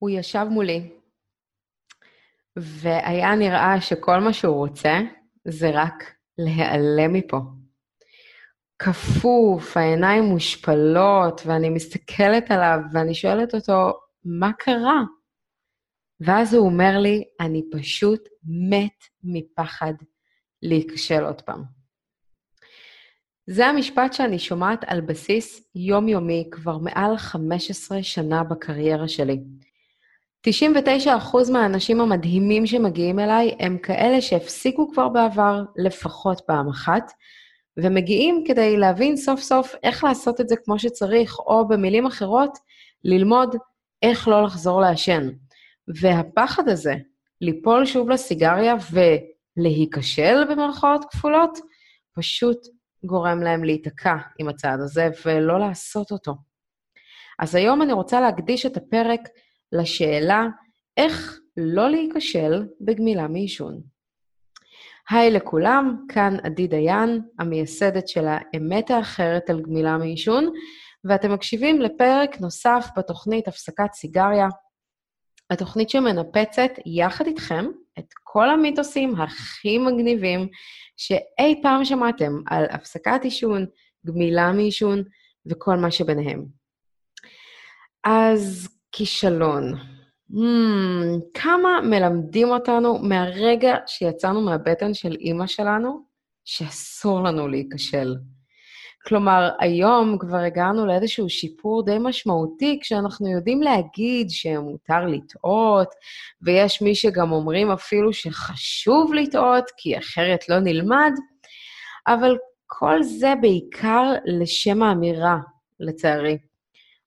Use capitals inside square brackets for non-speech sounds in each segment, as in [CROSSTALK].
הוא ישב מולי, והיה נראה שכל מה שהוא רוצה זה רק להיעלם מפה. כפוף, העיניים מושפלות, ואני מסתכלת עליו ואני שואלת אותו, מה קרה? ואז הוא אומר לי, אני פשוט מת מפחד להיכשל עוד פעם. זה המשפט שאני שומעת על בסיס יומיומי כבר מעל 15 שנה בקריירה שלי. 99% מהאנשים המדהימים שמגיעים אליי הם כאלה שהפסיקו כבר בעבר לפחות פעם אחת, ומגיעים כדי להבין סוף סוף איך לעשות את זה כמו שצריך, או במילים אחרות, ללמוד איך לא לחזור לעשן. והפחד הזה, ליפול שוב לסיגריה ולהיכשל במרכאות כפולות, פשוט גורם להם להיתקע עם הצעד הזה ולא לעשות אותו. אז היום אני רוצה להקדיש את הפרק לשאלה איך לא להיכשל בגמילה מעישון. היי לכולם, כאן עדי דיין, המייסדת של האמת האחרת על גמילה מעישון, ואתם מקשיבים לפרק נוסף בתוכנית הפסקת סיגריה, התוכנית שמנפצת יחד איתכם את כל המיתוסים הכי מגניבים שאי פעם שמעתם על הפסקת עישון, גמילה מעישון וכל מה שביניהם. אז כישלון. Hmm, כמה מלמדים אותנו מהרגע שיצאנו מהבטן של אימא שלנו, שאסור לנו להיכשל. כלומר, היום כבר הגענו לאיזשהו שיפור די משמעותי, כשאנחנו יודעים להגיד שמותר לטעות, ויש מי שגם אומרים אפילו שחשוב לטעות, כי אחרת לא נלמד, אבל כל זה בעיקר לשם האמירה, לצערי.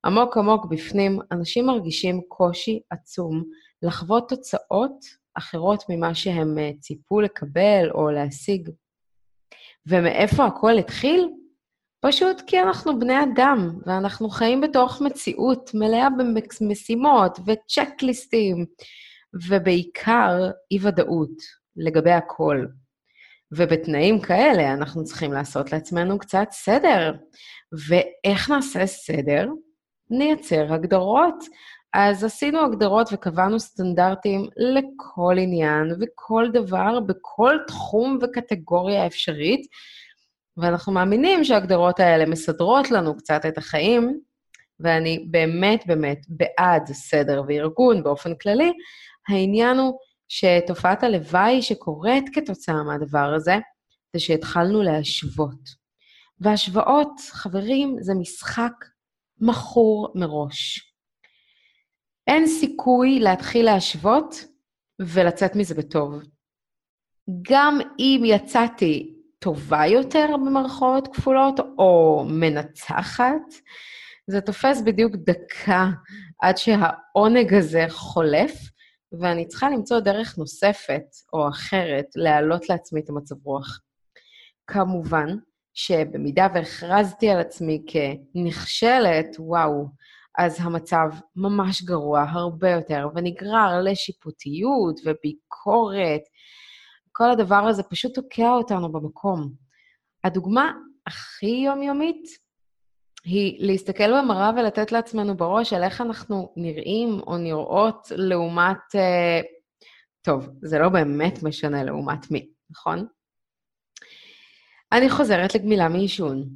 עמוק עמוק בפנים, אנשים מרגישים קושי עצום לחוות תוצאות אחרות ממה שהם אה, ציפו לקבל או להשיג. ומאיפה הכל התחיל? פשוט כי אנחנו בני אדם, ואנחנו חיים בתוך מציאות מלאה במשימות וצ'קליסטים, ובעיקר אי-ודאות לגבי הכל. ובתנאים כאלה אנחנו צריכים לעשות לעצמנו קצת סדר. ואיך נעשה סדר? נייצר הגדרות. אז עשינו הגדרות וקבענו סטנדרטים לכל עניין וכל דבר, בכל תחום וקטגוריה אפשרית, ואנחנו מאמינים שההגדרות האלה מסדרות לנו קצת את החיים, ואני באמת באמת בעד סדר וארגון באופן כללי. העניין הוא שתופעת הלוואי שקורית כתוצאה מהדבר הזה, זה שהתחלנו להשוות. והשוואות, חברים, זה משחק מכור מראש. אין סיכוי להתחיל להשוות ולצאת מזה בטוב. גם אם יצאתי טובה יותר במרכאות כפולות, או מנצחת, זה תופס בדיוק דקה עד שהעונג הזה חולף, ואני צריכה למצוא דרך נוספת או אחרת להעלות לעצמי את המצב רוח. כמובן שבמידה והכרזתי על עצמי כנכשלת, וואו, אז המצב ממש גרוע הרבה יותר, ונגרר לשיפוטיות וביקורת. כל הדבר הזה פשוט תוקע אותנו במקום. הדוגמה הכי יומיומית היא להסתכל במראה ולתת לעצמנו בראש על איך אנחנו נראים או נראות לעומת... Uh, טוב, זה לא באמת משנה לעומת מי, נכון? אני חוזרת לגמילה מעישון.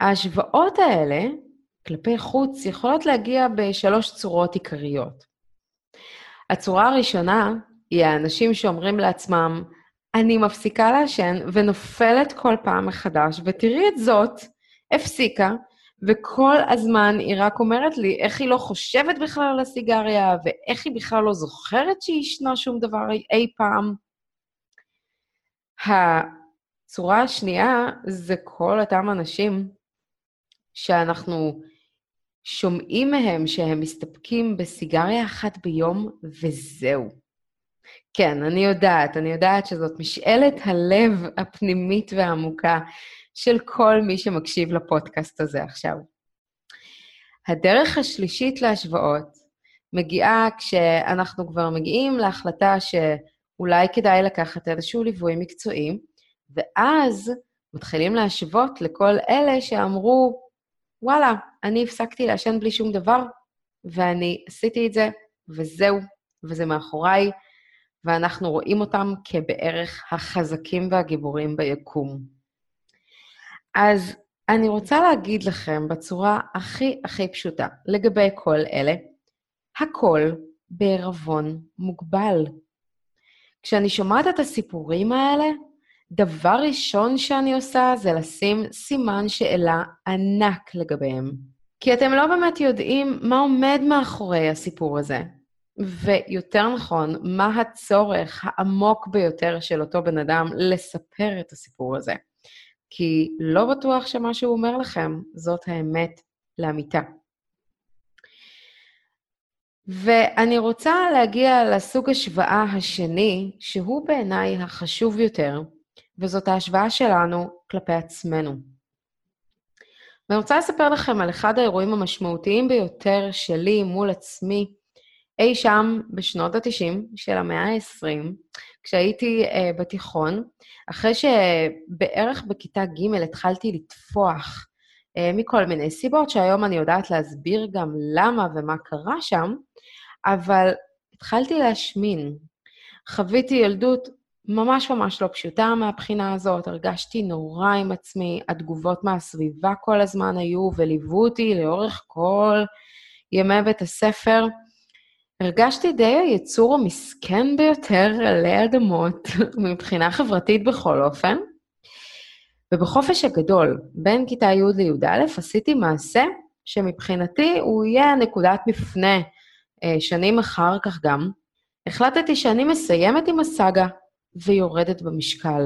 ההשוואות האלה כלפי חוץ יכולות להגיע בשלוש צורות עיקריות. הצורה הראשונה היא האנשים שאומרים לעצמם, אני מפסיקה לעשן ונופלת כל פעם מחדש, ותראי את זאת, הפסיקה, וכל הזמן היא רק אומרת לי איך היא לא חושבת בכלל על הסיגריה, ואיך היא בכלל לא זוכרת שהיא ישנה שום דבר אי פעם. הצורה השנייה זה כל אותם אנשים שאנחנו שומעים מהם שהם מסתפקים בסיגריה אחת ביום וזהו. כן, אני יודעת, אני יודעת שזאת משאלת הלב הפנימית והעמוקה של כל מי שמקשיב לפודקאסט הזה עכשיו. הדרך השלישית להשוואות מגיעה כשאנחנו כבר מגיעים להחלטה שאולי כדאי לקחת איזשהו ליווי מקצועי, ואז מתחילים להשוות לכל אלה שאמרו, וואלה, אני הפסקתי לעשן בלי שום דבר, ואני עשיתי את זה וזהו, וזה מאחוריי, ואנחנו רואים אותם כבערך החזקים והגיבורים ביקום. אז אני רוצה להגיד לכם בצורה הכי הכי פשוטה לגבי כל אלה, הכל בערבון מוגבל. כשאני שומעת את הסיפורים האלה, דבר ראשון שאני עושה זה לשים סימן שאלה ענק לגביהם. כי אתם לא באמת יודעים מה עומד מאחורי הסיפור הזה. ויותר נכון, מה הצורך העמוק ביותר של אותו בן אדם לספר את הסיפור הזה. כי לא בטוח שמה שהוא אומר לכם זאת האמת לאמיתה. ואני רוצה להגיע לסוג השוואה השני, שהוא בעיניי החשוב יותר, וזאת ההשוואה שלנו כלפי עצמנו. ואני רוצה לספר לכם על אחד האירועים המשמעותיים ביותר שלי מול עצמי, אי שם בשנות ה-90 של המאה ה-20, כשהייתי uh, בתיכון, אחרי שבערך בכיתה ג' התחלתי לטפוח uh, מכל מיני סיבות, שהיום אני יודעת להסביר גם למה ומה קרה שם, אבל התחלתי להשמין. חוויתי ילדות ממש ממש לא פשוטה מהבחינה הזאת, הרגשתי נורא עם עצמי, התגובות מהסביבה כל הזמן היו וליוו אותי לאורך כל ימי בית הספר. הרגשתי די היצור המסכן ביותר עלי אדמות, [LAUGHS] מבחינה חברתית בכל אופן. ובחופש הגדול, בין כיתה י' לי"א, עשיתי מעשה שמבחינתי הוא יהיה נקודת מפנה, אה, שנים אחר כך גם. החלטתי שאני מסיימת עם הסאגה ויורדת במשקל.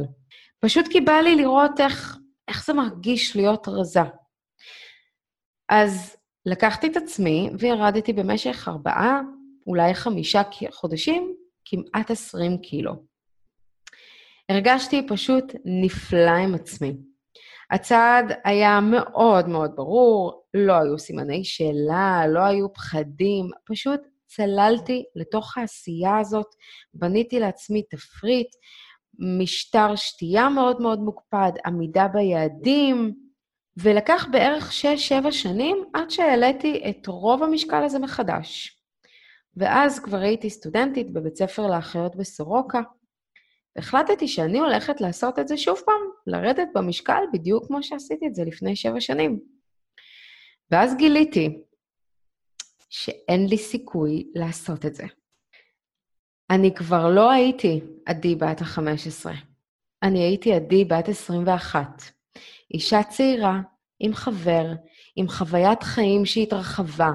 פשוט כי בא לי לראות איך, איך זה מרגיש להיות רזה. אז לקחתי את עצמי וירדתי במשך ארבעה, אולי חמישה חודשים, כמעט עשרים קילו. הרגשתי פשוט נפלא עם עצמי. הצעד היה מאוד מאוד ברור, לא היו סימני שאלה, לא היו פחדים, פשוט צללתי לתוך העשייה הזאת, בניתי לעצמי תפריט, משטר שתייה מאוד מאוד מוקפד, עמידה ביעדים, ולקח בערך 6-7 שנים עד שהעליתי את רוב המשקל הזה מחדש. ואז כבר הייתי סטודנטית בבית ספר לאחיות בסורוקה, והחלטתי שאני הולכת לעשות את זה שוב פעם, לרדת במשקל בדיוק כמו שעשיתי את זה לפני שבע שנים. ואז גיליתי שאין לי סיכוי לעשות את זה. אני כבר לא הייתי עדי בת ה-15, אני הייתי עדי בת 21. אישה צעירה, עם חבר, עם חוויית חיים שהתרחבה,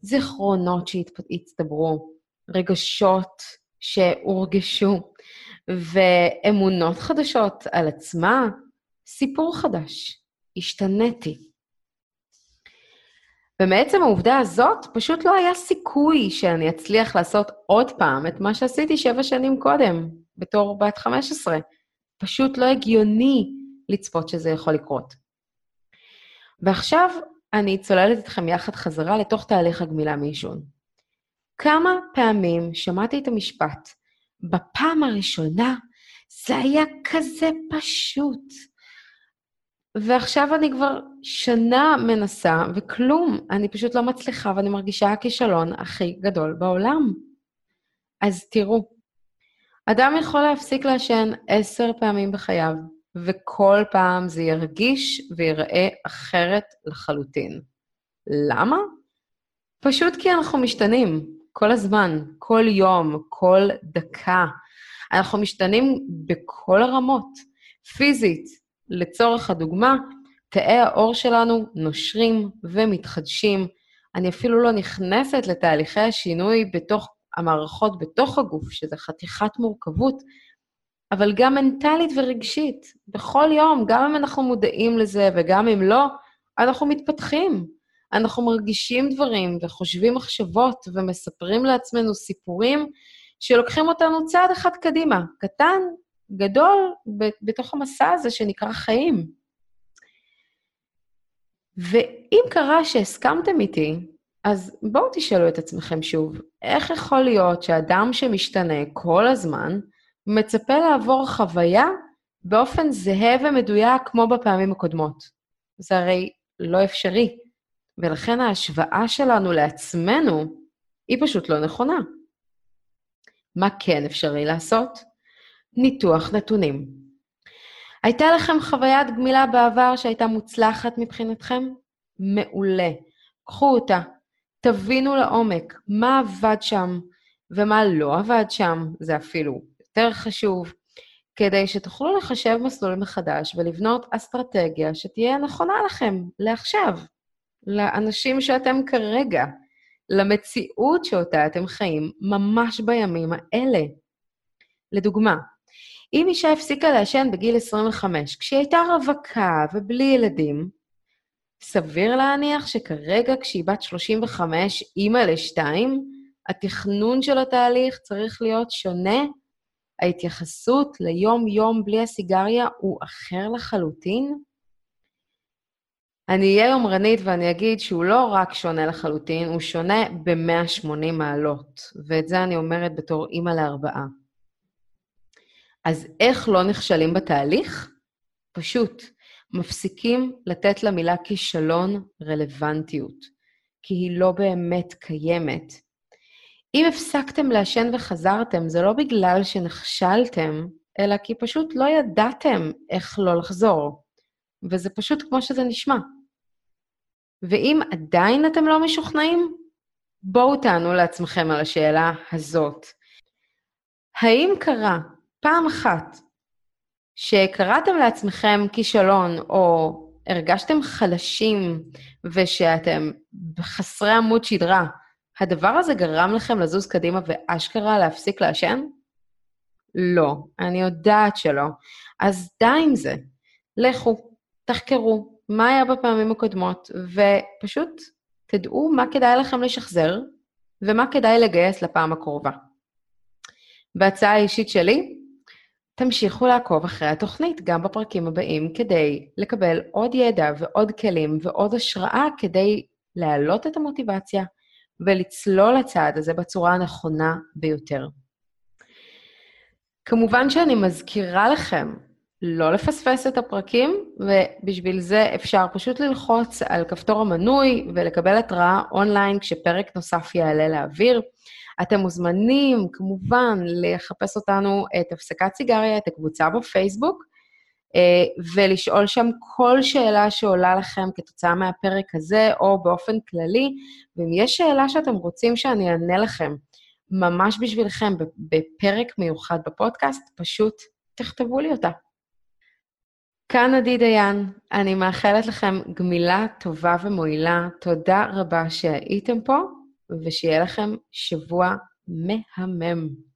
זיכרונות שהצטברו, רגשות שהורגשו, ואמונות חדשות על עצמה, סיפור חדש. השתניתי. ומעצם העובדה הזאת, פשוט לא היה סיכוי שאני אצליח לעשות עוד פעם את מה שעשיתי שבע שנים קודם, בתור בת 15. פשוט לא הגיוני לצפות שזה יכול לקרות. ועכשיו אני צוללת איתכם יחד חזרה לתוך תהליך הגמילה מעישון. כמה פעמים שמעתי את המשפט, בפעם הראשונה זה היה כזה פשוט. ועכשיו אני כבר שנה מנסה, וכלום, אני פשוט לא מצליחה, ואני מרגישה הכישלון הכי גדול בעולם. אז תראו, אדם יכול להפסיק לעשן עשר פעמים בחייו, וכל פעם זה ירגיש ויראה אחרת לחלוטין. למה? פשוט כי אנחנו משתנים כל הזמן, כל יום, כל דקה. אנחנו משתנים בכל הרמות, פיזית, לצורך הדוגמה, תאי העור שלנו נושרים ומתחדשים. אני אפילו לא נכנסת לתהליכי השינוי בתוך המערכות בתוך הגוף, שזה חתיכת מורכבות, אבל גם מנטלית ורגשית. בכל יום, גם אם אנחנו מודעים לזה וגם אם לא, אנחנו מתפתחים. אנחנו מרגישים דברים וחושבים מחשבות ומספרים לעצמנו סיפורים שלוקחים אותנו צעד אחד קדימה, קטן גדול בתוך המסע הזה שנקרא חיים. ואם קרה שהסכמתם איתי, אז בואו תשאלו את עצמכם שוב, איך יכול להיות שאדם שמשתנה כל הזמן, מצפה לעבור חוויה באופן זהה ומדויק כמו בפעמים הקודמות? זה הרי לא אפשרי. ולכן ההשוואה שלנו לעצמנו היא פשוט לא נכונה. מה כן אפשרי לעשות? ניתוח נתונים. הייתה לכם חוויית גמילה בעבר שהייתה מוצלחת מבחינתכם? מעולה. קחו אותה, תבינו לעומק מה עבד שם ומה לא עבד שם, זה אפילו יותר חשוב, כדי שתוכלו לחשב מסלול מחדש ולבנות אסטרטגיה שתהיה נכונה לכם, לעכשיו, לאנשים שאתם כרגע, למציאות שאותה אתם חיים ממש בימים האלה. לדוגמה, אם אישה הפסיקה לעשן בגיל 25, כשהיא הייתה רווקה ובלי ילדים, סביר להניח שכרגע, כשהיא בת 35, אימא לשתיים, התכנון של התהליך צריך להיות שונה, ההתייחסות ליום-יום בלי הסיגריה הוא אחר לחלוטין. אני אהיה יומרנית ואני אגיד שהוא לא רק שונה לחלוטין, הוא שונה ב-180 מעלות, ואת זה אני אומרת בתור אימא לארבעה. אז איך לא נכשלים בתהליך? פשוט, מפסיקים לתת למילה כישלון רלוונטיות, כי היא לא באמת קיימת. אם הפסקתם לעשן וחזרתם, זה לא בגלל שנכשלתם, אלא כי פשוט לא ידעתם איך לא לחזור. וזה פשוט כמו שזה נשמע. ואם עדיין אתם לא משוכנעים, בואו תענו לעצמכם על השאלה הזאת. האם קרה פעם אחת שקראתם לעצמכם כישלון, או הרגשתם חלשים ושאתם חסרי עמוד שדרה, הדבר הזה גרם לכם לזוז קדימה ואשכרה להפסיק לעשן? לא, אני יודעת שלא. אז די עם זה. לכו, תחקרו מה היה בפעמים הקודמות, ופשוט תדעו מה כדאי לכם לשחזר ומה כדאי לגייס לפעם הקרובה. בהצעה האישית שלי, תמשיכו לעקוב אחרי התוכנית גם בפרקים הבאים כדי לקבל עוד ידע ועוד כלים ועוד השראה כדי להעלות את המוטיבציה ולצלול לצעד הזה בצורה הנכונה ביותר. כמובן שאני מזכירה לכם לא לפספס את הפרקים, ובשביל זה אפשר פשוט ללחוץ על כפתור המנוי ולקבל התראה אונליין כשפרק נוסף יעלה לאוויר. אתם מוזמנים, כמובן, לחפש אותנו את הפסקת סיגריה, את הקבוצה בפייסבוק, אה, ולשאול שם כל שאלה שעולה לכם כתוצאה מהפרק הזה, או באופן כללי, ואם יש שאלה שאתם רוצים שאני אענה לכם, ממש בשבילכם, בפרק מיוחד בפודקאסט, פשוט תכתבו לי אותה. כאן עדי דיין, אני מאחלת לכם גמילה טובה ומועילה. תודה רבה שהייתם פה, ושיהיה לכם שבוע מהמם.